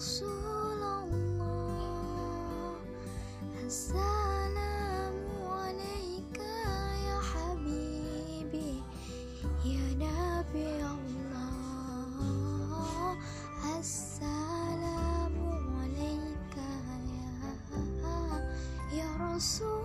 رسول الله. السلام عليك يا حبيبي يا نبي الله. السلام عليك يا يا رسول